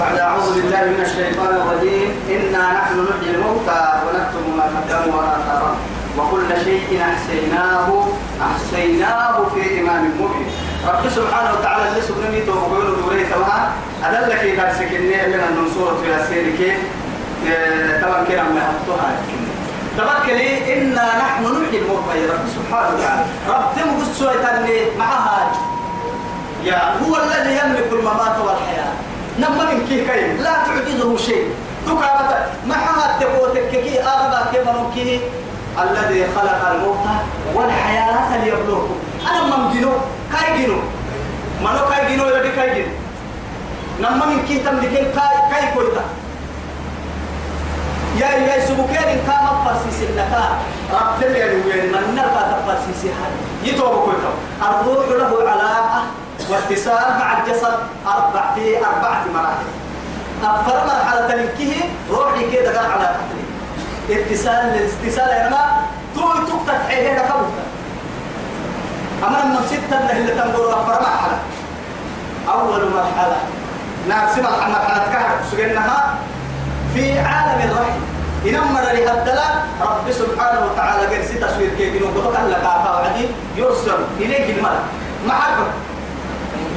بعد أعوذ بالله من الشيطان الرجيم. إنا نحن نحيي الموتى ونكتب ما قدموا وآثارهم وكل شيء أحسيناه أحسيناه في إمام مبين. رب سبحانه وتعالى اللي سبحانه وتعالى دوري تمام أدلك إذا سكني من النصورة في أسيرك طبعا كده ما يحطوها. تبكلي إنا نحن نحيي الموتى رب سبحانه وتعالى. رب تمقص سويتني معها يا هو الذي يملك الممات والحياة. نما كي كي لا تعجزه شيء. تكامت معها تقوتك كي أربع كي الذي خلق الموت والحياة ليبلوكم. أنا من جنو؟ كاي جنو؟ منو كاي جنو؟ يبدي كاي جنو؟ نما من كي تملكين كاي كاي كويتا. يا يا سبوكين كام فرسيس النكا رب تلي من نلقى تفرسيس هاي. يتوب كويتا. الروح له علاقة واتصال مع الجسد أربع في أربعة مراحل. أفر مرحلة لكه روحي كده قال على قتلي اتصال الاتصال يا ما توي تقطع حيلة كبوتا أما من ستة اللي تنقول أفر مرحلة. أول مرحلة. نفس مرحلة كهر سجنها في عالم الرحم إنما لها الدلاء رب سبحانه وتعالى قال ست تصوير كيف ينقضك لك وعدي يرسل إليك الملك. محبة.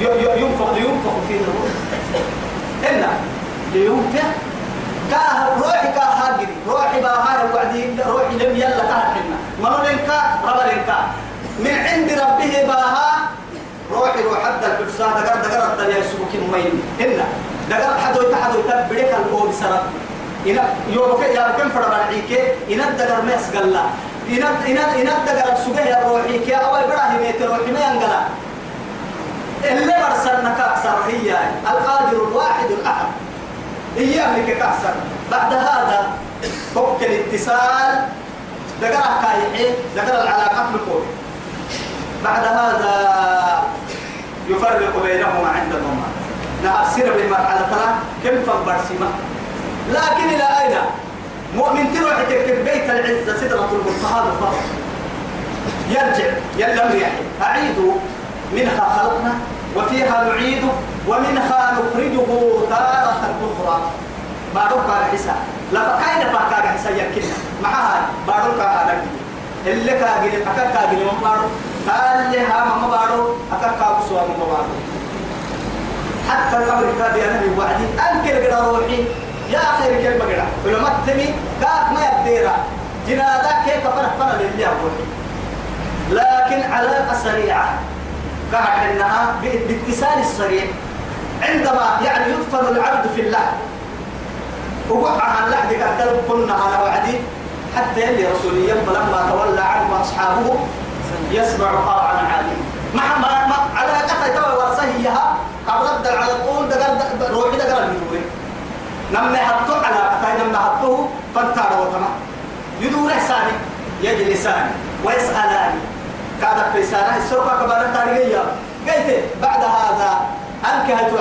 ينفق ينفق فيه الروح إلا لينفق كاه روحي كاه هاجري. روحي باهار وعدي. روحي لم يلا كاه حنا. منو لنكا ربا لنكا من عند ربه باها روحي روح حتى الكرسا دقر دقر الدنيا يسوك مين إلا دقر حدو يتحدو يتبريك القول سرب إنا يوم يا كم فرما عيكي إنا دقر ما يسقلا إنا إنا إنا دقر سجى يا روحي كي. أول إبراهيم يتروحي ما ينقلا اللي برسلنا كأكثر هي القادر الواحد الأحد. إياه لك كأكثر بعد هذا فك الاتصال. ذكر كايحي ذكر العلاقات بالقول بعد هذا يفرق بينهما عند الممات نأسر بالمرحلة كم فبرسمة لكن إلى أين؟ مؤمن تروح تكتب بيت العزة سدرة المنتهى يرجع يلم يحيي. أعيدوا منها خلقنا وفيها نعيده ومنها نخرجه تارة أخرى. بارك على لا بكاين بكا على حساب يكنا معها بارك على اللي كاجي أكا كاجي ما بارو قال لها ما بارو أكا كابو سوا ما بارو حتى الأمر كابي أنا بوعدي أنكر قرا روحي. يا خير كلمة قرا ولما تمي قاعد ما يبديرا جنادا كيف فرح فرح لله أبوي؟ لكن علاقة سريعة. قاعد انها باتصال السريع عندما يعني يدفن العبد في اللحد وقع عن لحد قد كنا على وعدي. حتى يلي رسوليا فلما تولى عنه أصحابه يسمع قرعا عالي مع ما, ما على قطع توا ورسهيها قبل على القول دقر روحي دقر المدوري نما حطوا على قطع نما حطوه فانتار وتما يدور إحساني يجلسان ويسألان كادت في سنة السوق كبار قلت بعد هذا أنكهت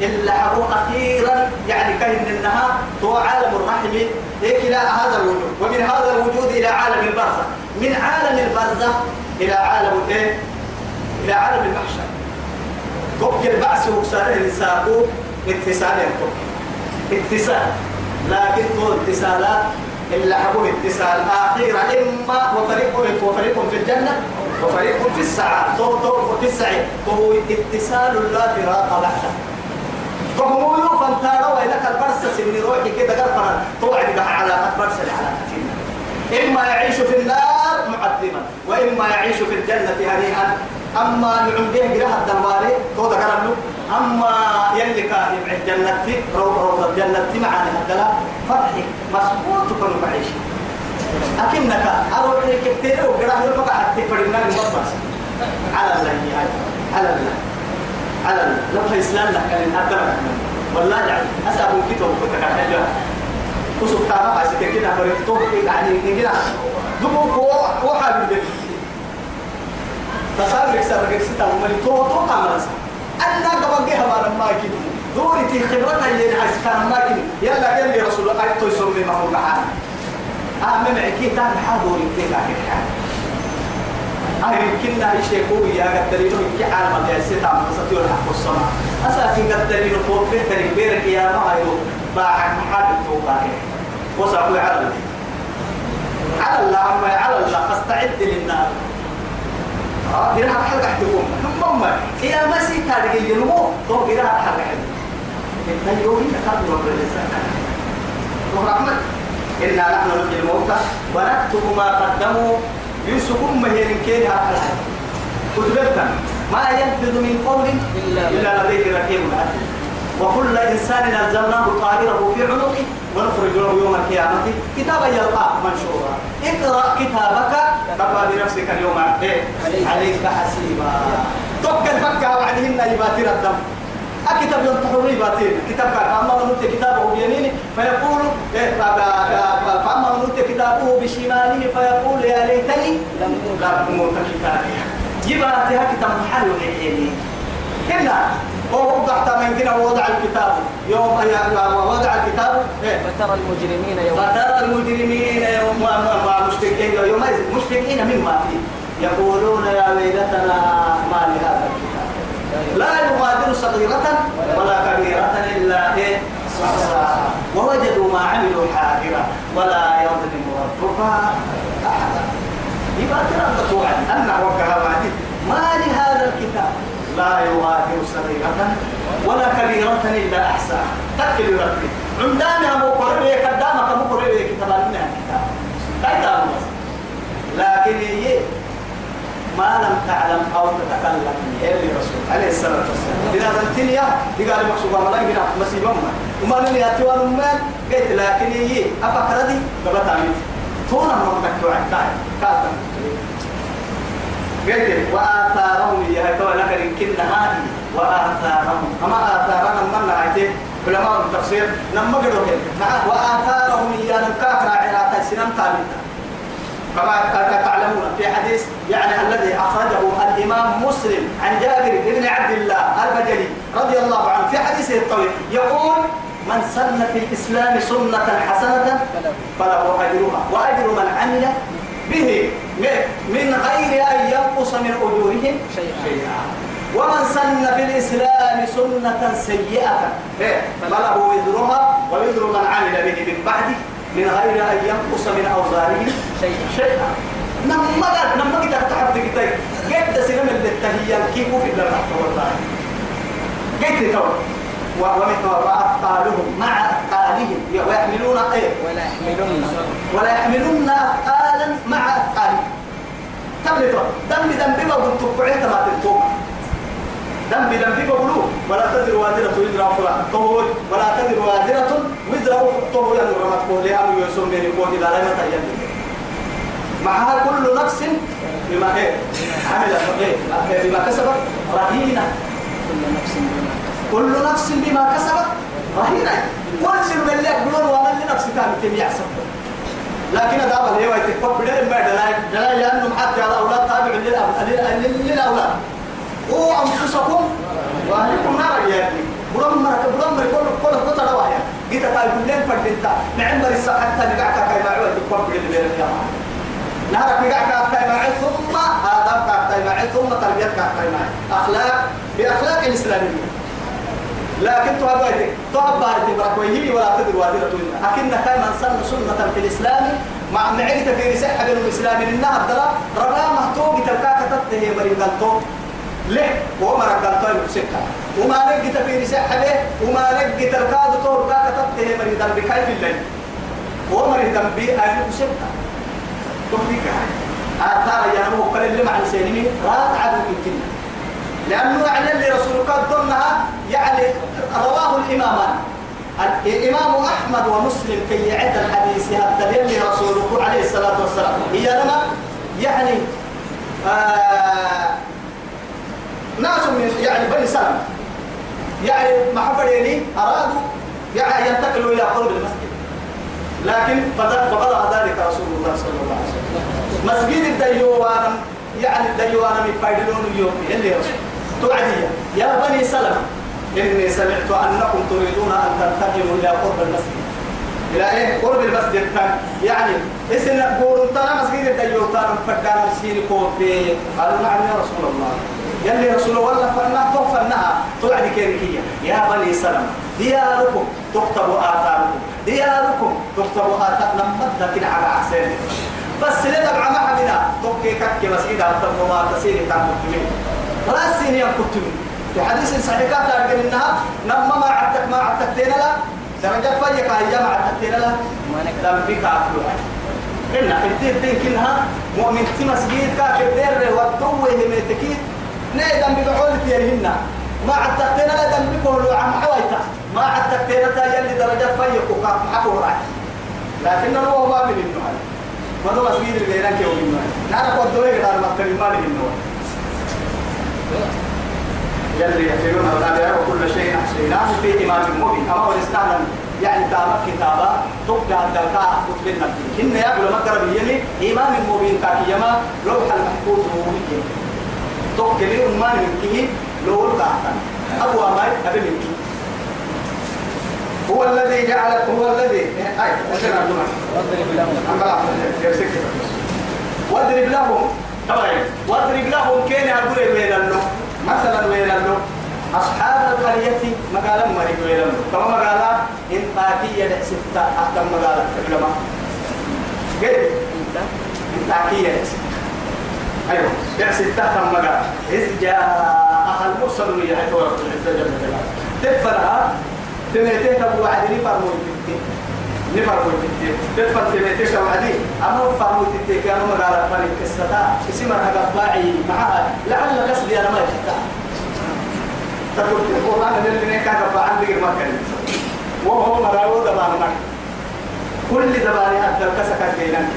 إلا حبو أخيرا يعني كهن إنها هو عالم الرحم هيك إلى هذا الوجود ومن هذا الوجود إلى عالم البرزخ. من عالم البرزخ إلى عالم الإيه؟ إلى عالم المحشر كوك البعث وكساره الإنسان اتصال اتصال. لكن تو اتصالات إلا حبوا اتصال. أخيرا إما وفريق وفريق في الجنة وفريق في السعادة تو تو في السعيد فهو اتصال لا فراق بعده. فهو يوفن تارا وإلك البرسة من روحي كده قرفنا توعد على برسة على إما يعيش في النار معذبا وإما يعيش في الجنة هنيئا. أما نعم به جراه الدواري تو ذكر له أما يلي كان يبع الجنة روض روض الجنة معنا هدلا فرحي مسبوط كن معيش أكنك أروح لك كتير وجراه يبقى حتى فرنا المبرس على الله هاي على الله. على الله. لو في إسلام لك كان هدلا والله يعني أسأل كتب كتب حاجة. وسوف تعرف عايز كده فريق يعني كده. دموع وحابب تصارك سرك ستا ومن تو تو كامل أنا قبل جه ما لما كده دوري تي خبرنا اللي عايز كان ما كده يلا قال لي رسول الله. تو يسمي هو معانا آه من عكي كان حاضر كده كده هاي يمكننا شيء قوي يا قدرينه يمكن عالم يا ستا ما ستيور حق السماء أساسي قد دليل فوق في تريبيرك يا ما هيو باعك محاد التوقع وسأقول على الله. على الله أما على الله فاستعد للنار. آه إنا نحن نحيي الموتى ونكتب ما قدموا يوسفهم مهين كين هذا كتبتنا ما يلفظ من قول إلا, لديك رقيب عتيد وكل إنسان ألزمناه طائره في عنقه ونخرج له يوم القيامة. كتابا يلقاه منشورا. اقرأ كتابك كفى بنفسك اليوم. عليك حسيبا. توكل فكا وعدهن يباتر الدم. أكتب ينتحر يباتين كتابك فأما من أوتي كتابه بيمينه فيقول إيه، فأما من أوتي كتابه بشماله فيقول يا ليتني لم أوت كتابي. يباتها كتاب محل وحيني هنا وهو تحت من كنا وضع الكتاب. يوم وضع الكتاب إيه؟ فترى المجرمين يوم. فترى المجرمين يوم مشفقين يوم مشفقين مما فيه. يقولون يا ويلتنا ما لهذا الكتاب؟ لا يغادر صغيرة ولا كبيرة إلا إيه؟ ووجدوا ما عملوا حاضرا ولا يظلم ربك أحدا. يبقى ترى تطوعا أنه وكها ما لهذا الكتاب. لا يغادر صغيرة ولا كبيرة إلا أحساها تكل ربي. عندنا أبو قريب قدامك أبو قريب كتاب لنا كتاب. لكن هي لم تعلم أو تتكلم. إلا رسول عليه الصلاة والسلام؟ إذا الدنيا يقال مقصود ما لا يقال مسيبا وما من يأتي ونمان قلت لكن هي أفكر دي؟ قبل تعمل تونا من مكتوع كاتم قلت وآثارهم يا طبعا لك كنا هذه وآثارهم. أما آثارنا من نعيته علماء التفسير نما قدروا نعم. وآثارهم يا نكاك راعي سنم تابتا كما تعلمون في حديث يعني الذي أخرجه الإمام مسلم عن جابر بن عبد الله البجلي رضي الله عنه في حديثه الطويل يقول من سن في الإسلام سنة حسنة فله أجرها وأجر من عمل به من غير أن ينقص من أجورهم شيئا ومن سن في الإسلام سنة سيئة إيه؟ فله وزرها ووزر من عمل به من بعده من غير أن ينقص من أوزارهم شيئا. نما قد نما قد تحب تكتاي قد سلم التهيئة كيف في الله والله قد تو. ومن وأثقالهم مع أثقالهم ويحملون إيه؟ ولا يحملون. ولا يحملون أثقالا مع أثقالهم تبلغ دم دم بما قلت بعيد ما تنتوب دم بما قلوا ولا تزر وازرة وزر أخرى ولا تزر وازرة وزر أخرى يعني رمت قولها ويسون من قول إذا لم تيجي معها كل نفس بما إيه عمل إيه بما كسبت رهينة. كل نفس بما كسبت رهينة. كل من اللي يقولون ومن لنفسه كان كم يحسب. لكن هذا هو يتكبر بدل ما دلائل. دلائل لأنهم حتى الأولاد تابع للأولاد. وأنفسكم وأهلكم نار يا ابني. برمر برمر كل كل قطع واحد. جيت قال كلين فردتا نعمر الساعة حتى نقعك كاي معي تكبر بدل بين الجامعة نهارك نقعك كاي معي ثم آداب كاي معي ثم تربيتك كاي معي أخلاق بأخلاق الإسلامية لكن تهبائتك تهبائتك بركويه ولا تدر وادرة لكن كان سن سنة في الإسلام. مع معرفة في رسالة الإسلام إنها الدلا ربا محتوق تلقاك تته مريم قلتو ليه؟ هو مرق قلتو يبسكها وما نجت في رسالة به وما نجت تلقاك تلقاك تته مريم قلتو بكيف الليل؟ هو مريم قلبي أهل يبسكها تهديك آثار ينمو قل اللي مع السينمين رات عدو في الجنة لأنه يعني اللي رسولك ضمنها يعني رواه الإمامان. الإمام أحمد ومسلم كي يعد الحديث هذا اللي رسوله عليه الصلاة والسلام. هي لنا يعني آه ناس من يعني بني سلمة. يعني ما حفريني أرادوا يعني ينتقلوا إلى قرب المسجد. لكن فبلغ ذلك رسول الله صلى الله عليه وسلم. مسجد الديوان يعني الديوان من فايدلون اليوم. اللي رسول. توعدي يا بني سلمة. إني سمعت أنكم تريدون أن تنتقلوا إلى قرب المسجد. إلى إيه؟ قرب المسجد. كان يعني قولوا ترى مسجد الديوان فكان السين كوفي قالوا نعم يا رسول الله. يلي رسول الله فنا توفنها توعد كيركية. يا بني سلمة دياركم تكتب آثاركم. دياركم تكتب آثار. نمت لكن على عسين بس لدى مع محمنا توكي كك مسجد أبتم وما تسيري كان كتبين السين يوم كتبين في حديث صحيح قال إنها نما ما عدتك ما عدتك تينا لا. درجات فيك هي ما عدتك تينا لا. ما لم بك أكلها إن الدين دين كلها مؤمن. في مسجد كافر دير والدوة همتكيد نيدم بقول فيهن ما عدتنا لا دم بقول عم حويتا ما عدتنا تا يلي درجات فيك وكاف محبو راح لكن هو ما من النوع ما هو مسجد اللي هناك يوم النوع نعرف والدوه قدر ما كان ما من النوع يلي يفعلون الغداء وكل شيء أحصيناه في إمام مبين أما هو استعلم يعني تامك كتابة تبقى الدلقاء كتبنا إن يقول مقرب يلي إمام مبين كاكيما لوح المحفوظ هو مكين تبقى أمان من كيه لو القاعدة أبو أماي أبي من كيه هو الذي جعل هو الذي أي أشهد أن واضرب لهم واضرب لهم. طبعا واضرب لهم كين أقول وين له مثلا وين له أصحاب القرية مقالا مريك وين له كما مقالا إن تاكية ستة أحكم مقالا قل انت إن تاكية ستة. يا ستة أحكم مقالا إذ جاء المرسل يحيط ورق العزة جل جلاله. تدفرها تميتين تبو عدني فرمو يتكتين نفرمو يتكتين تدفر تميتين تبو عدني أما فرمو يتكتين كانوا مقالا فريق الستا اسمها قباعي معها. لعل قصدي أنا ما يحتاج تقول القرآن اللي نكا قبع عندي ما كان وهو مراو دبان كل دبان حتى الكسكة كينان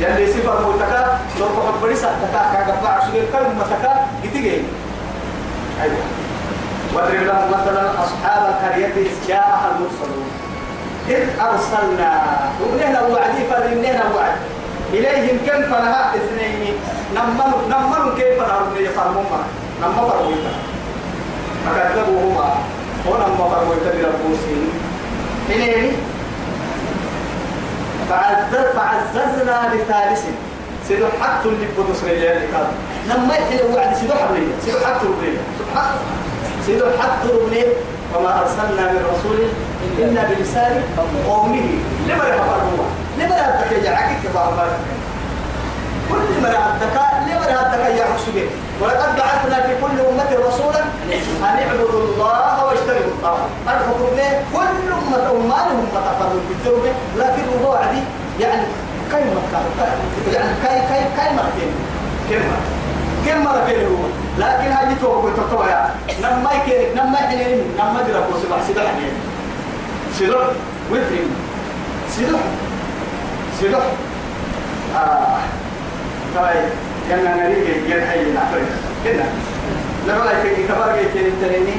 يلي سفر موتكا لو قد بريسا تكا كقبع شغل كلمة تكا يتجي أيوه. واضرب لهم مثلا أصحاب القرية إذ جاءها المرسلون. إذ أرسلنا وبنهنا وعدي فرنهنا وعد إليهم كم فلها إثنين. نمن نمن كيف نهرب يفرمون نمن فرمون فكذبوهما. ونمن فرمون بربوسهم إليه فعزز فعززنا بثالث سيدو حتى اللي بدوس رجال كان. لما يحل وعد سيدو حبلية سيدو حتى ربلية سيدو حتى ربلية وما أرسلنا من رسول إلا بلسان قومه. لما يفعل هو لما يبتكي جعاكي كبار كل ما رأتك لما رأتك يا حسبي؟ ولقد بعثنا في كل أمة رسولا أن اعبدوا الله واجتنبوا الطاغوت. الحكم ليه؟ كل أمة أمانهم تفرد بالذنوب لكن هو عدي يعني كلمة يعني كاي كاي كاي مرتين كلمة كلمة كده هو لكن هذه توقف تطوع يا نما يكيرك نما يحنين نما جرى كوسي بحسي بحنين سيدوح ويترين سيدوح سيدوح آه. طيب يلا نريد ينحي نعفر كنا لما لا يتكي كبار جيتين التنيني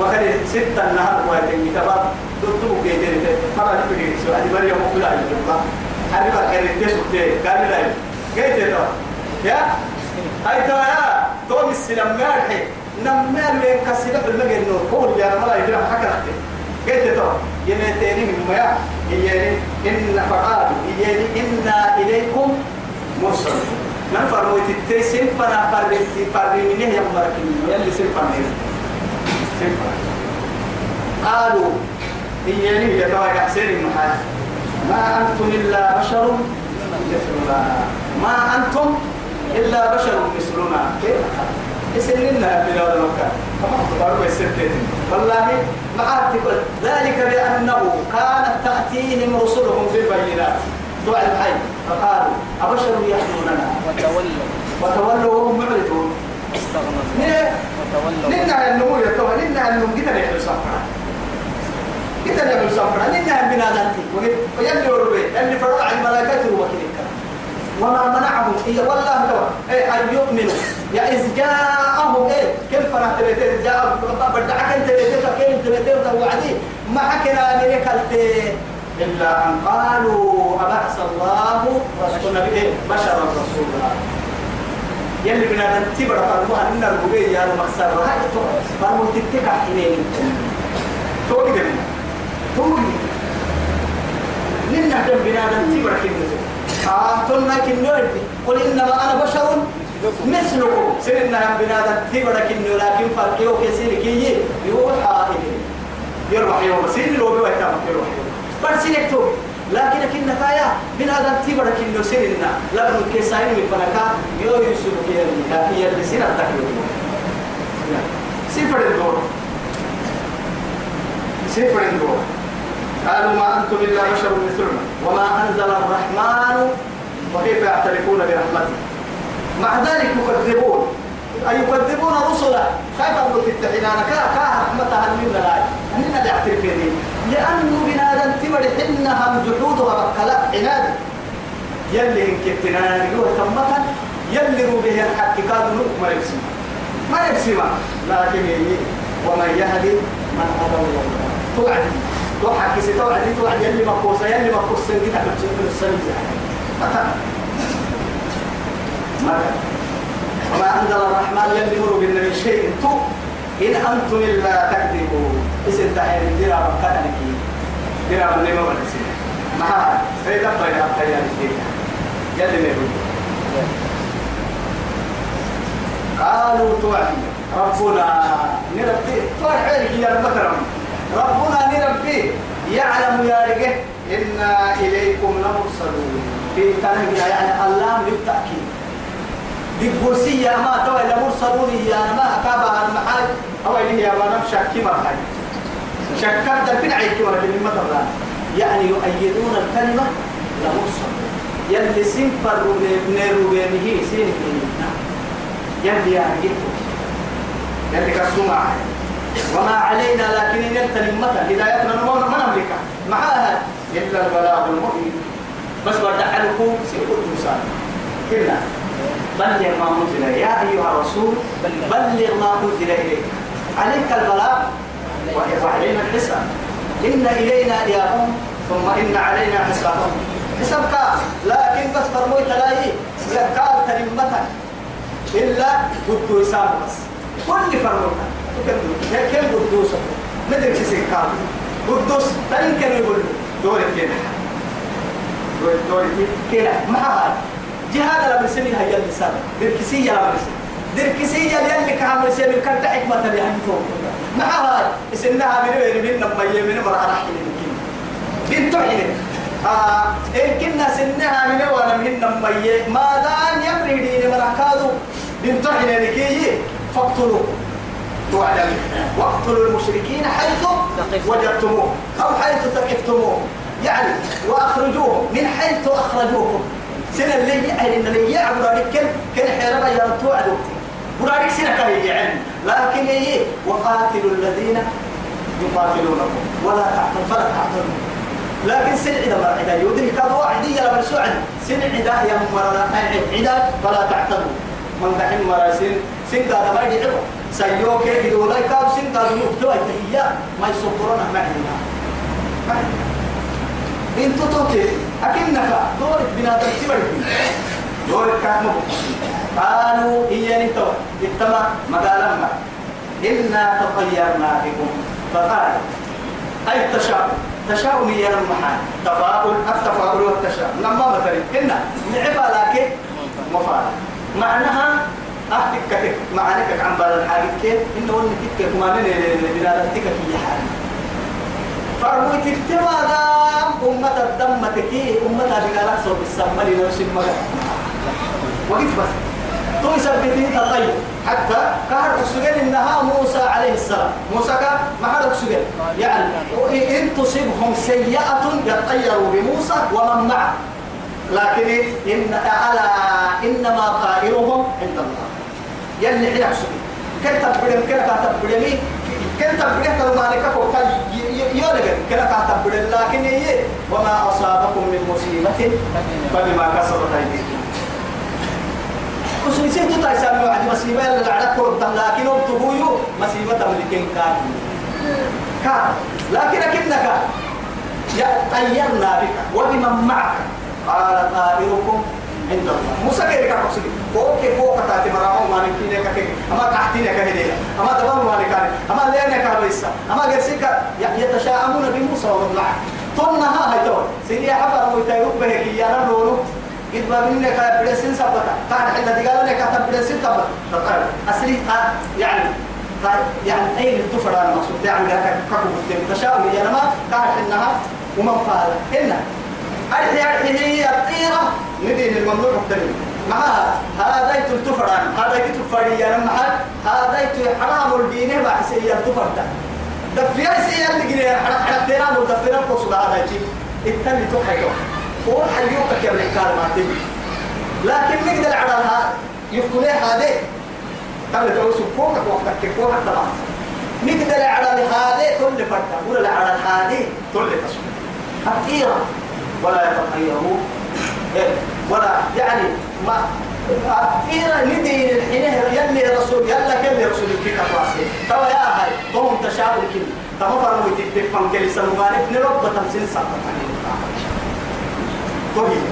وكان ستة النهار ويتكي كبار دكتور جيتين مرة نفري سؤال مريم مقبلة يجب هذه بقى تسوق قال لا جيت يا هاي ترى يا. توم السلام مارحي نمال من كسيدة في المجال نور اللي أنا ما يدري حكى قلت تو ينتيني من ما يعني إن فقالوا يعني إنا إليكم مرسلون من فرموت التسين فنا فرمت فرمينه يا مركين يلي سين فرمين سين قالوا هي توا حسين المحال ما أنتم إلا بشر مثلنا. ما أنتم إلا بشر مثلنا. كيف؟ يسلمنا بلاد مكة. كما تقولوا يسلمتين والله ما ذلك بأنه كانت تأتيهم رسلهم بالبينات دعاء الحي فقالوا أبشر يحموننا وتولوا وتولوا وهم معرضون استغنوا وتولوا ننا النمو يتوه ننا النمو كده نحن صفرا كده نحن صفرا ننا بنادنتي ويلي وربي اللي فرع الملائكة وكذلك وما منعهم إيه والله توا إيه أن يؤمنوا يا إذ جاءهم إيه كيف فرحت تبيتين جاء بدعك أنت تبيتين كيف تبيتين وعدي ما حكينا من إلا أن قالوا أبعث الله رسولنا بإيه بشرا رسولا. يلي بنا نتبر فرموها إن الربيع يا المخسر هاي فرمو تتكع حنين توقي دمنا توقي. لنا دم بنا نتبر كنزو آه تلنا كنوردي قل إنما أنا بشر مثلكم. سننا بنادم تبرك إنه لكن فرقيو كسير كي يوحى إليه. يروح يوم. سين لو بيوحى. يروح يوم. بس سينكتو لكن كنا كايا بنادم تبرك إنه سننا لا من كسائن من فنكا يو يوسف كي لكن يلي سنة تكيو سفر الدور سفر الدور قالوا ما أنتم إلا بشر مثلنا. وما أنزل الرحمن وكيف يعترفون برحمته؟ مع ذلك يكذبون. أي يكذبون كيف أقول في التحنان. كا كا رحمتها من لا أننا نعترف به لأنه بنادم تمر حنهم جحودها بكلا عناد. يلي إن كتنا نقول تمتا يلي رو به الحق كاد ما يبسم ما. يبسم لكن يلي ومن يهدي من هدى الله. توعد توحد كسي توعد توعد يلي مقوسة يلي مقوسة كده بتشوف السنة متى متى وما أنزل الرحمن يلمر بالنبي شيء تو إن أنتم إلا تكذبون اسم تحيل ديرا بكتنك ديرا من نيمة بلسين ما سيدا بينا بينا يلي ميرو قالوا توعد ربنا نربي توعد عليك يا المكرم. ربنا نربي يعلم يا رجل. إنا إليكم لمرسلون. في تنهي يعني اللام للتأكيد بالقرسية ما توا إلى مرسلون يا ما كابا المحل. أو اللي هي ما نمشى كما هاي شكرت الفين عيك ولا من يعني يؤيدون الكلمة لمرسل يلي سنفر نيرو بينه سين يلي يعني يلي كسمع وما علينا لكن نلتنم مثلا هدايتنا ما نملكها. معها. إلا البلاغ المبين. بس بدعلكم سيقول موسى كنا بلغ ما أنزل يا أيها الرسول بلغ ما أنزل إليك. عليك البلاغ. وعلينا الحساب إن إلينا إياهم ثم إن علينا حسابهم. حسابك. لكن بس فرموي تلاقي قال تلمتك إلا قد يسام بس. كل فرموك. كم قدوس؟ ندري كسي كام قدوس تلين كان يقول دوري كده دوري كده ما هذا. جهاد لا بسني هي اللسان دركسية لا بسني دركسية اللي كعمل سير كانت حكمة اللي عندهم مع هاي اسمها من وين؟ من لما يمين مرة راح يمكن بنت عين آه إن سنها من وأنا من لما ما دام يمري دين مرة كادو بنت عين لكي فاقتلوا. توعدني. واقتلوا المشركين حيث وجدتموه. أو حيث ثقفتموه. يعني واخرجوهم من حيث أخرجوكم. سنة اللي يعني اللي يعبد عليك يا توعدوا. ورارك سنة كهي يعني لكن هي وقاتلوا الذين يقاتلونكم. ولا تعتم فلا تعتموا لكن سن عدا ما عدا يودري كذا واحد يلا من سعد سن عدا يا مرة عدا فلا تعتموا من دحين مرة سن سن هذا ما يدعو سيوك يدعو لا يكاد سن هذا يبتوى التهيا ما يصبرون معنا إنتو توكي. أكنك دورك بنادم تبرك. دورك كامو قالوا إياني تو اتما مقالما إنا تطيرنا بكم. فقال أي التشاؤم؟ تشاؤم يا المحال. تفاؤل التفاؤل والتشاؤم. لما مثلا إنا نعفى لكن مفعل معناها أحتك كتك معناك عن بعض الحاجات كيف؟ إنه ولن تكك ما من بنادم تكك يا حالي فرمي تكتما دام أمة الدم تكي أمة بقالك صوب السمى لنفس المغا وقت بس. تو يثبتين تطيب حتى كهر أكسجين إنها موسى عليه السلام. موسى كان ما حد أكسجين يعني إن تصيبهم سيئة يطيروا بموسى ومن معه. لكن إن ألا إنما طائرهم عند الله. يلي حين أكسجين كتب بدم كده كتب بدمي كنت ترى مالك كوكا يولد. كنا كاتب بدل لكن هي وما أصابكم من مصيبة فبما كسبت أيديكم. كسر سنتو تايسان وعد مصيبة اللي العرق كورتم لكن أبتغيو مصيبة ملكين كان كان لكن أكنك يا طيرنا بك وبمن معك قال طائركم عند الله موسى كيف كان مقصود فوق فوق تاتي مراهم ما نكينه كك أما تحتينه كهدي أما دبر ما نكان أما لينه كابيسا أما جرسيك يتشاءمون بموسى ومن معه تونها هاي تون سيدي حفر ويتيروك به كي يانا نورو قد ما منك بدسين سبتا كان حنا دقال لك كتب بدسين سبتا طيب أصلي يعني يعني أين التفر المقصود يعني لك كاكو بتم تشاؤم يا نما كان حنها ومن فعل. هنا أرحي أرحي هي الطيرة. ندين الممنوع التنين. معها هذا يتل تفران هذا يتل تفران يا نما. هذا يتل حرام الدين بحسي التفر ده. دفيا سي اللي جري حرقتنا مدفنا قصد هذا يجي. تحيو هو حيوك يا الكلام تبي. لكن نقدر على هذا يفكوا هذا قبل توسو فوق وقتك فوق طبعا نقدر على هذا كل فرد ولا على هذا كل تسوي خطيرة ولا يتطيروا إيه؟ ولا يعني ما أخيرا ندي الحين يلي رسول يلا كل رسول كي كراسي توا يا هاي ضم تشابه كل تما فرموا تتفهم كل سنوات نرب تمسين سبب طيب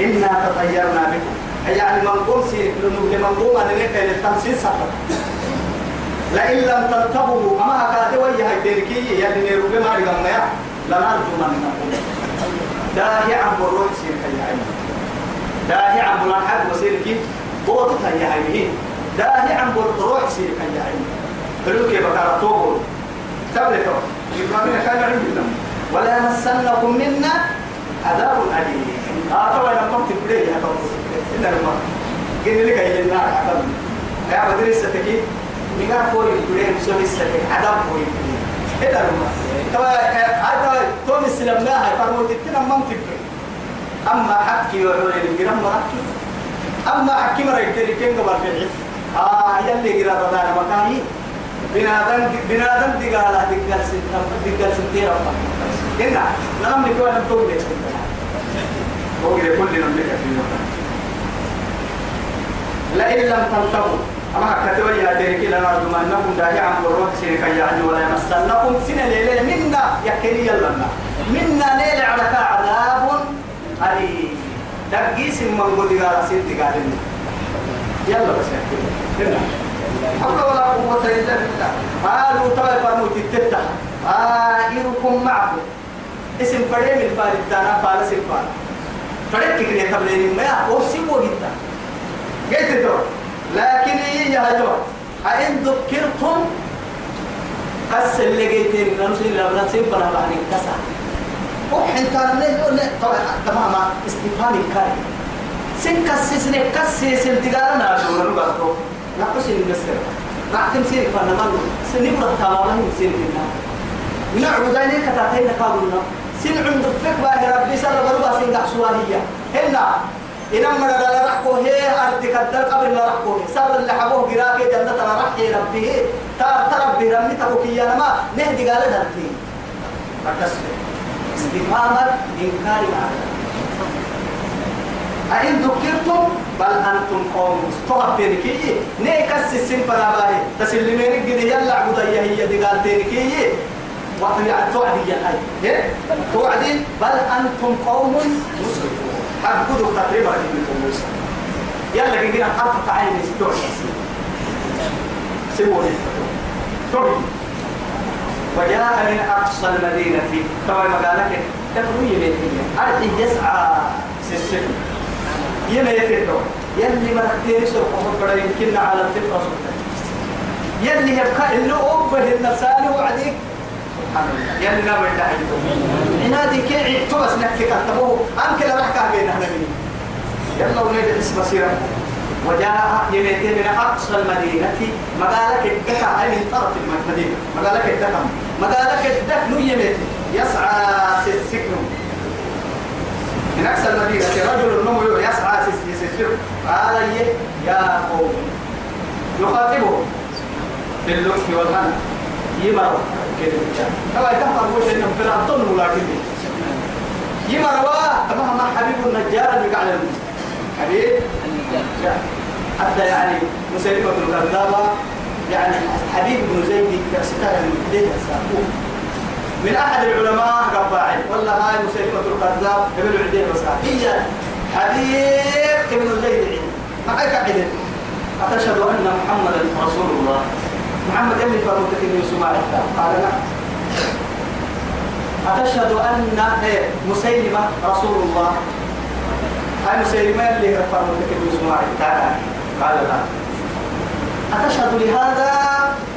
إنا تطيرنا بكم. يعني منقوم سيرك لأنه لمنقوم أن نقل التمسين سبب لئن لم تنتبهوا أما هكذا ويا هاي تركي يلي نيرو بما رغم يا. لنرجو من نقول داهي عم الروح سيرك يا عيني داهي عم الحق وسيرك بوضتها يا عيني داهي عم الروح سيرك يا عيني فلوك يا بكارة توبول تبلتوا إبراهيم كان عندنا ولا يمسنكم منا عذاب أليم. طبعا لما كنت بدي يا إن الماء قل لك إلى النار عذاب يا بدري ستكي نقار كوري بدي مسوي ستكي عذاب كوري إلى الماء طبعا هذا توم السلام لا هاي فرموت التنا منطق أما حكي وعلي الجرام مركي أما حكي مرة قبل في العيد آه يلي جرا بدانا مكاني. بنادم بنادم دقالة دقال سنتين دقال سنتين ربما إنا نعم نقول أن تقول لك هو كده كل نملك في المكان. لئن لم تنتهوا أما كتبوا يا تركي لنا أنكم داعي عن الروح سنك يعني ولا يمسنكم. سنة ليلة منا يكني يلنا منا ليلة على عذاب أليم. دقيس من قد قال سيد قال يلا بس يلا. حول ولا قوة إلا بالله. قالوا طبعا فرموا تتتح آئركم معكم. اسم فريم الفارد دانا فارس الفارد فريم كيكري تبلين ما وسيبوا جدا. قلت دور لكن هي يا دور أئن ذكرتم قس اللي قيتين نمشي لابنا سيب فلا بعدين كسا وحين كان نقول طبعا تماما. استفهام كاري سن كسس كسس التجارة ناشون نقطه نقص المسر نعتم سيرك فنمان سنبرة تماما سيرك نعود ذلك تاتين قابلنا سن عند فك باه ربي سر بربا سن دحسوانية هنا إنما لا رحكو هي أرض كدر قبل لا رحكو. سر اللي حبوه قراك جنة لا رحكي ربي. تار تربي رمي تبوكي نما نهدي قال دلتي أكسر. استفهام إنكار معك أئن ذكرتم؟ بل أنتم قوم. استوى تنكي نيكس السن فناباهي تسلمين قد يلا عبودية هي دي قال وقت يعني توعدي يا هاي توعدي؟ بل أنتم قوم مسرفون. حقودوا تقريبا منكم موسى يلا كنا أرفع عيني ستوعد سيبوني توعد وجاء من أقصى المدينة. طبعا مقالك تقوي يمين أرحي يسعى يمين يتدو يلي مرحتين سرق ومبرا يمكن على الفطرة سلطان. يلي يبقى اللي أبه النساني وعديك. يلي لا بيتا عنادي كي عيتو بس نحكي كتبوه أنك لا رحكا بين أهل مني يلا وليد اسم سيرا وجاء يميتين من أقصى المدينة مقالك الدكا أي من طرف المدينة مقالك الدكا مقالك الدك نو يميت يسعى سكنه من أقصى المدينة رجل نمو يسعى سكنه قال يا قوم. يخاطبه باللطف والهنا. يمر كده طبعا تفهم وش في الأبطال ولكن يمر تمام حبيب النجار اللي قاعد حبيب النجار حتى يعني مسلمة الكذابة يعني حبيب بن زيد كأستاذ بداية السابق من أحد العلماء قباعي والله هاي مسلمة الكذاب ابن العدين بس هي حبيب ابن زيد عيد معك عدد أتشهد أن محمدا رسول الله محمد اللي فرمت في سماع قال نعم. أتشهد أن مسيلمة رسول الله. هاي مسيلمة اللي رفعوا لك بسماع تعالى قال لا أتشهد لهذا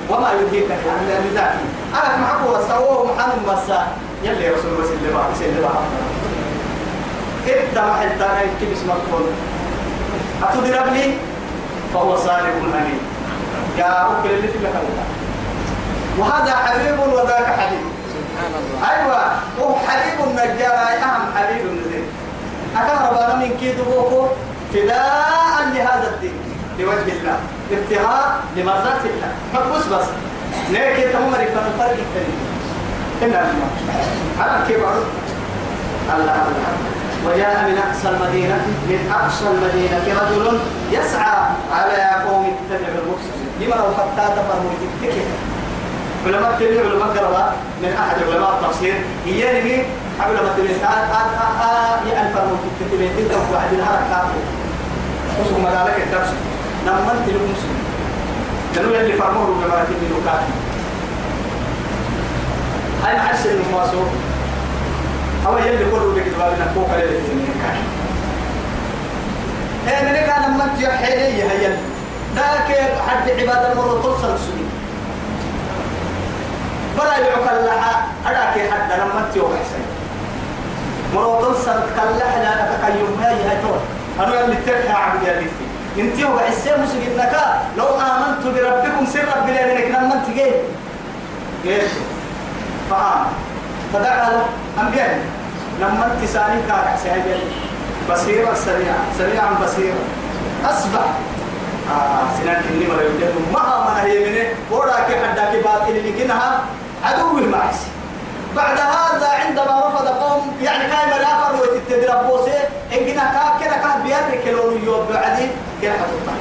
وما يدريك عن ذاك. أنا معك وسووه محمد مسا. يلي رسول الله صلى الله عليه وسلم إبدا محل تانا يكتب اسم الكون. أتضرب لي؟ فهو صادق أمين. يا أكل اللي في لك وهذا حبيب وذاك حبيب. سبحان الله. أيوة هو حبيب النجار أهم حبيب النزيل أكهرب أنا من كيد بوكو فداء لهذا الدين لوجه الله ابتغاء لمرضات الله. فبص بس. ليك تمر يفهم الفرق الكريم إن الله على كبر الله الله وجاء من أقصى المدينة من أقصى المدينة رجل يسعى على قوم اتبع المرسلين لما لو حتى تفهموا تكتك علماء كثير علماء قرأ من أحد علماء التفسير. هي نبي علماء تلميذ آه آه آه آه يعني فرموا تكتبين تلك بعد الحركة وسوق مدارك الدرس. لما انت المسلم لأنه اللي فرموه بما في الوكالة هاي محس المواسو هو يلي كله بك دوابنا فوق عليه في المكان إيه من كان لما انت يحيلي هي ذاك حد عباد المرة توصل سنين برا يعك اللحى أراك حد لما انت يوحسن مرة توصل كاللحى لا تكيم هاي هاي تور أنا اللي ترحى عبد يلي انت هو حسين مسجدنك لو آمنت بربكم سر بلا منك لما جيت جيت فآمن. فدعا له أنبياء لما انت سالي كاك سهل بصيرا سريعا سريعا بصيرا أصبح. سنان كني مرة يوجد ما من هي منه وراك حداك باطل اللي كنها عدو المعس بعد هذا عندما رفض قوم يعني كان مرافر وتتدرب بوسه إن كنا كاب كنا كاب بيرك لون يوب بعدين كنا حتطلع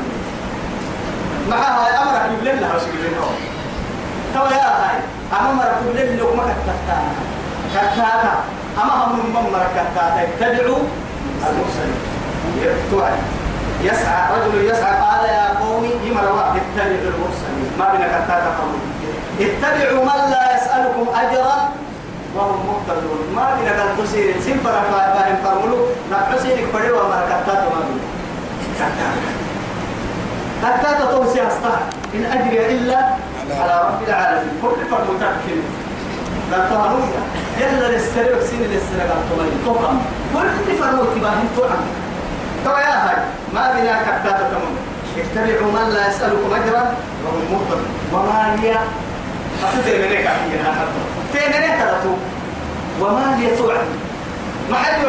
معها أمرك يبلل لها وسيبلل لها تو يا هاي أما مرك يبلل لك ما كتبتها كتاتا أما هم من مرك كتاتا تدعو المرسلين يتوعد يسعى رجل يسعى قال يا قوم يمروا اتبعوا المرسلين. ما بنا فرموا اتبعوا من لا يسألكم أجرا وهم مقتدون ما بنا قال تسير. سنفر فاهم فرمولو نحسينك فريوا مركتات ما بنا. كتاتا توسي أصطح إن أجري إلا على رب العالمين. كل فرد تكفل لا تهرون يلا للسريع سين للسريع. قال توقم كل فرد تباهن توعم تو يا هاي. ما بنا كتاتا تمام اتبعوا من لا يسألكم أجرا وهم مقتدون وما لي أتدري منك هذا تيمنك ترتو وما لي توعد محل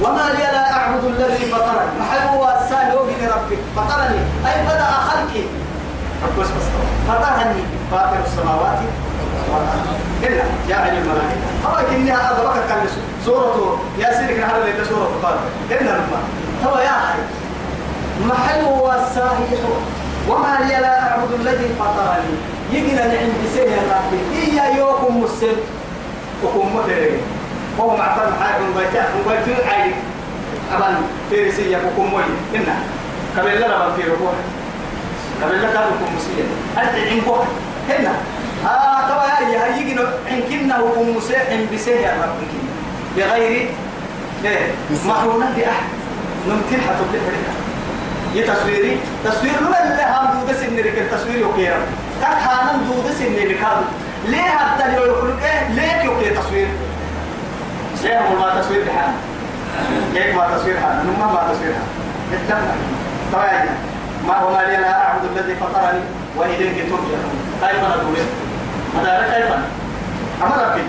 وما لي لا أعبد الذي فطرني. محل هو الثاني وجد ربي. فطرني. أي بدأ خلقي. فطرني فاطر السماوات إلا جاء الملائكة. هو كنها أدرك كان سورة ياسين كان هذا اللي سورة فاطر إلا لما. هو يا أخي. محل هو وما لي لا أعبد الذي فطرني. يجينا نعم يا ربي إيا يوكم مسلم. وكم مدري. وهو معفر محاك مبايتاك مبايتاك عايد أبان فيرسية وكم موي إنا. قبل لنا من في ربوح. قبل لنا كم مسلم أدعي عنكم هنا آه طبعا يا يجينا عنكنا وكم مسلم يا ربي بغير إيه. معلومات أحد. ممكن حتبلي فريقا يتصويري تصوير لا لا هم دود سن رك التصوير يوكيرا تك هانم دود سن ركاب ليه حتى لو يقول إيه ليه يوكي تصوير ليه هو ما تصوير بحال ليه ما تصوير هذا نما ما تصوير هذا اتفق طبعا ما هو ما لي لا اعبد الذي فطرني واليه ترجعون كيف ندور هذا كيف أما ربي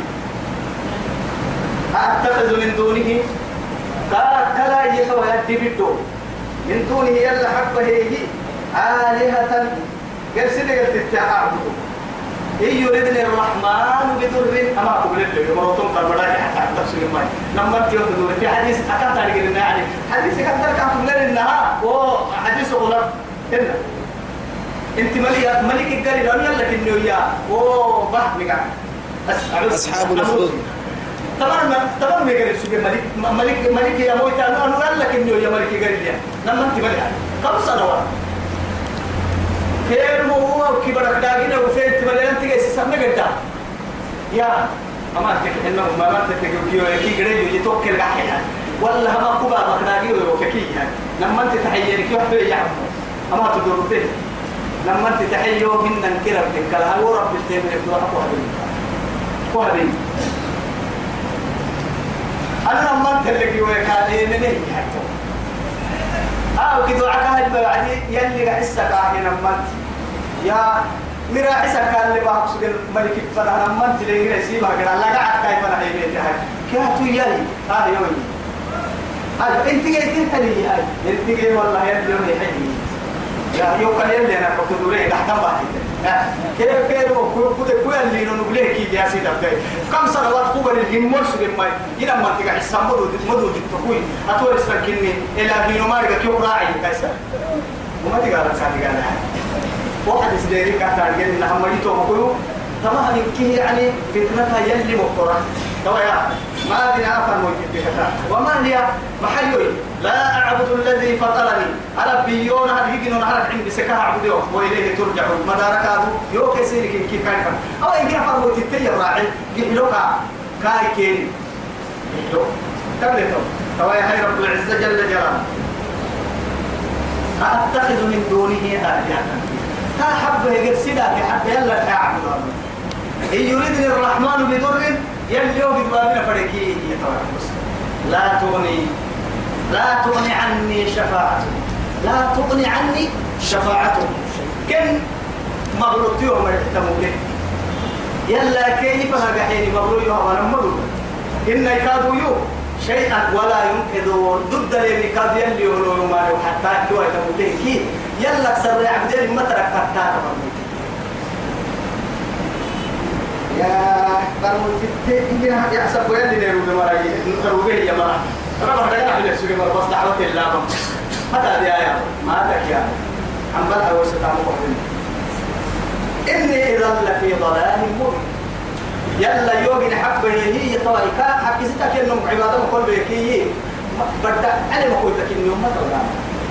أتخذ من دونه قال كلا يسوى يدي بالدور من دونه يلا حق هي آلهة. قال سنة قلت التعبد إن يردني الرحمن بدر أما أقول لك مرتون كربلاء حتى تفسير الماء. لما تيوم تدور في حديث أكثر قلنا يعني حديث أكثر كان لنا إنها وحديث غلط هنا أنت ملك ملك الدار لو يلا كنه يا بحمك أصحاب الأخدود. ما طبعا ما يقدر يسوق ملك ملك ملك يا موت أنا أنا قال لك إنه يا ملك يقدر يا لما أنت ملك كم سنوات خير هو كبرك داقنا وفين تبلي أنت جالس سمع قد يا أما تك إنه ما ما تك كيو كي غير يجي توكل قاعد ولا هم كوبا مكناجي وفكي يعني. لما أنت تحيينك يوحد يعمل أما تدورته لما أنت تحيو من ننكر بك هل هو رب التيم يبدو أقوى بين أنا انت اللي كيوه كان إيه من إيه؟ آه كده عكا البعدي يلي عسك آه لما انت يا مرا عسك كان اللي بحق سجل ملك فنا لما انت اللي يجري سيبها كده. لا قاعد كيف أنا هي بيتي هاي. كاتو يلي هذا يومي. هذا أنت جاي تنتهي هاي. أنت جاي والله يلي يومي حي. يا يوكل يلي أنا كنت دوري تحت باحث كيف كيف؟ كنت كل اللي نقوله كي يا سيدي كم سنوات قبل الهمور سجل ما إلى ما تيجي حسام مدو تقوي أتوري سكني إلى هينو ما رجع كيو راعي كيسا وما على سادي قال واحد سديري كاتار جن نحن مريتو مقولو تمام كي يعني فتنتها يلي مقطرة توا يا ما بنا موجود وما هي محيوي لا أعبد الذي فطرني. أنا بيون هذه يجينا نعرف عندي سكها عبده وإليه ترجع مدارك هذا يو كسير كي كي كان أو إن كان فرمو تتيا راعي يحلوكا كاي كين يحلو تبلتو. توا يا هاي رب العزة جل جلاله. أتخذ من دونه آلهة. تا حب يقول سيدا في حب يلا تعبد إن يريدني الرحمن بضر يلي يوم بابنا فريكي لا تغني لا تغني عني شفاعته لا تغني عني شفاعته كن مبروك يوم به. يلا كيف هجحيني مبروك يوم أنا مبروك إن يكادوا يوم شيئا ولا ينقذون. ضد اللي كاد يلي يقولوا ما حتى كي يلا كسر عبدين ما ترك حتى يا قالوا تتي يا حسب ويلي نيرو بمراي نقرو به يا مرا أنا ما بدي اعمل سوق مرا بس دعوة الله متى دي يا ما تك يا عم بلها وستعمل إني إذا لفي ضلال مبين. يلا يوغي حب هي كان حكي ستك إنهم عبادة مقول بيكي بدأ أنا ما قلت لك إنهم ما تقول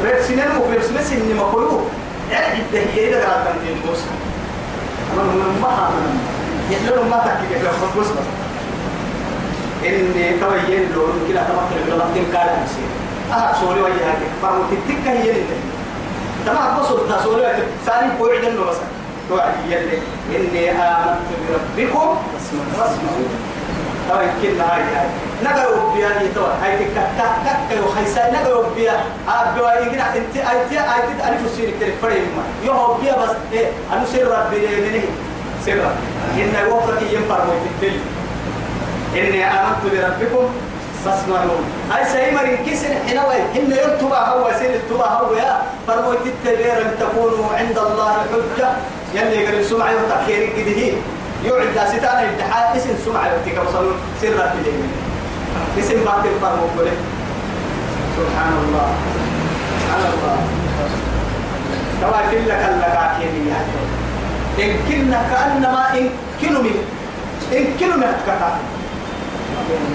ريب سنين مقرب سمس إني ما قلوا يعني هي إذا قرأت تنتين موسى أنا من ما أنا يحلون ما تحكي يخرج بس. إني توين له كلا تمكن من لفتين كالا مسير أنا سولي وجه هذه فرمو تتكا هي اللي تمام بصوا تسولي ثاني بوعد إنه بس توعد يلي إني آمنت بربكم. فاسمعوا طبعا كنا هاي هاي. نقرأ بيا هي طبعا. هاي تك تك تك يو خيسا نقرأ بيا أبوا يجينا أنت أنت أنت ألف سير كتير فريم ما يو بيا بس إيه أنا سير ربي ليه؟ سرا إن وقتك ينفر ويتتل إني آمنت بربكم فاسمعون هاي سيمر كسر حنوي إن يرتبع هو سير التبع هو يا فرموا تتبير أن تكونوا عند الله حجة يلي يقول سمع وتأخير كده يعد ستانا الامتحان اسم سمع وتكبصلون سرا بليه اسم بعد الفرموا كله سبحان الله سبحان الله توا كلك اللقاكين يا إن كنا كأنما إن كنوا من إن كنوا من أتكتا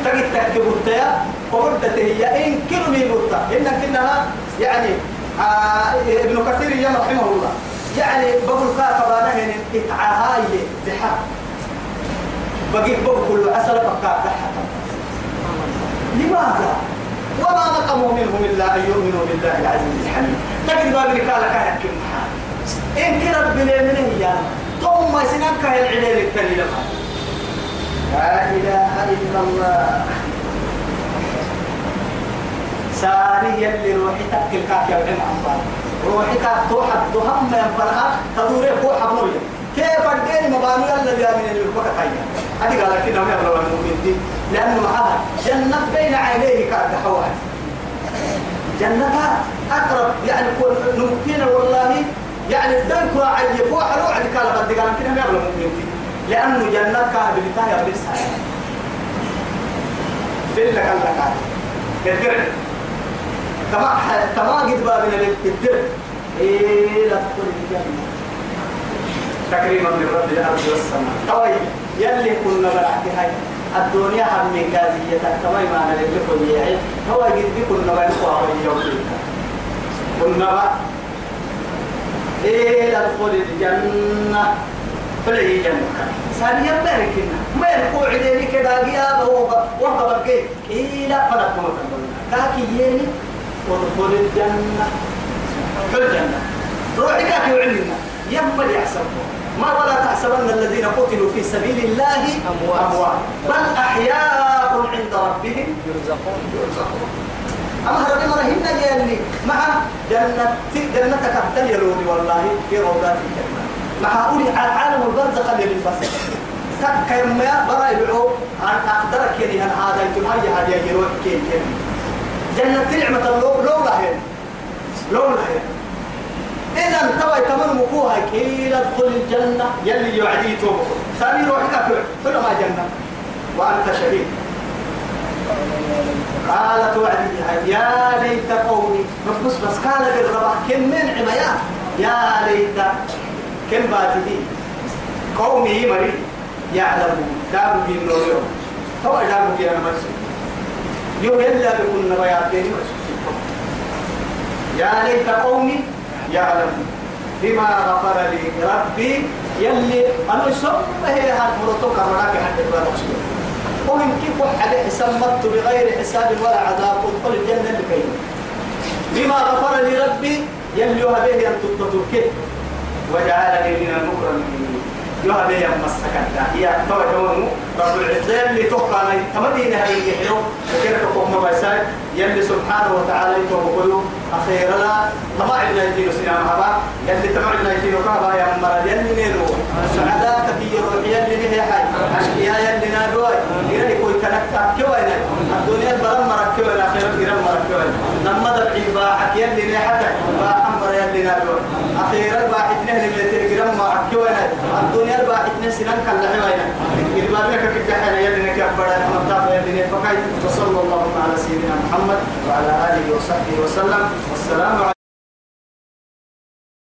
تجد تكبرت يا وقلت هي إن كنوا من بطة إن كنا يعني آه ابن كثير يا رحمه الله. يعني بقول كا كبانا هن إتعاهاي زحا بقي بقول كل أسل فكا لماذا؟ وما نقموا منهم إلا أن يؤمنوا بالله العزيز الحميد. تجد كان كم حال إن كرب بلي هي ثم سنك العليل الكليل لا إله إلا الله. ساري يلي روحي تأكل كاك يا ابن عمبار روحي كاك توحد دهم من فرها تدوري هو حبنوية كيف الدين مبانو بيا من اللي بكت هيا هذه قال كده ما يبلغ المؤمن دي. لأنه معها جنة بين عينيه كاك حوالي جنتها أقرب يعني ممكن والله يعني الدنك راعي فوق حلو عندك على قد قال كده ما يبلغ مؤمن لأنه جنة كان بلتاها بلسها في لك الله كان كدر تما تما قد بابنا للكدر إيه لا تدخل الجنة تكريما من رب الأرض والسماء. طيب يلي كنا بلعت هاي. الدنيا هم من كازية. تما ما نلقي كل هو قد كنا بلقوا يوم كنا إيه لا تدخل الجنة. فلي جنة. ثانيا باركنا. ما يلقوا عديني كده قيابه وهو بقى إيه لا فلا تموت كاكي يني ادخل الجنة. ادخل الجنة. روحي كاكي وعلمنا يما يحسبه. ما ولا تحسبن الذين قتلوا في سبيل الله أموات. أموات. بل أحياء عند ربهم يرزقون. يرزقون. أما هرب مرهن يلي مع جنة جنتك أبدل يلوني والله في روضات الجنة. مع أولي عالم البرزخ اللي بالفصل تك يما برا يبعو عن أقدرك يلي هن هذا يتم هاي هذا يروح كين كين جنة نعمة لو لو لهن لو لهن إذا توا كمان مكوها كيل أدخل الجنة. يلي يعديته ثاني روحك كل ما جنة. وأنت شهيد. قالت وعدي يا ليت قومي. بس بس قال بالربح كم من عميا يا ليت. كم باتدي قومي مري يعلمون داروا في النور يوم. هو داروا في أنا مرسل يوم يلا بكون نبيات بيني يا ليت قومي يعلمون بما غفر لي ربي يلي أنا سب هي هالمرتو كرناك حتى يبقى ومن كيف حد حساب مت بغير حساب ولا عذاب ادخل الجنة كيف؟ بما غفر لي ربي يلي به أن تتركه وجعلني من المكرمين. يوها بي مسكتا هي توجهون رب العزة اللي توقع لي تمدين هاي الجحيو وكذا تقوم بيساي يلي سبحانه وتعالى يتوقعوا أخيرا لا تما عندنا يتينو سنام هبا يلي تما عندنا يتينو كهبا يا مرد يلي نيرو سعداء كثير يلي به حي أشقياء يلي نادوي. يلي كوي تنكتا كوينة. الدنيا برم مرك كوينة. أخيرا برم مرك كوينة. لما دبعي باحك يلي نيحتك باحمر نادوي أخيرا باحك نهل من تلقرم مرك كوينة الدنيا باحك نسنان كلا حوينة إربابك كدحنا يلي نكبر المطاف يلي نفقاي وصلى الله على سيدنا محمد وعلى آله وصحبه وسلم. والسلام عليكم.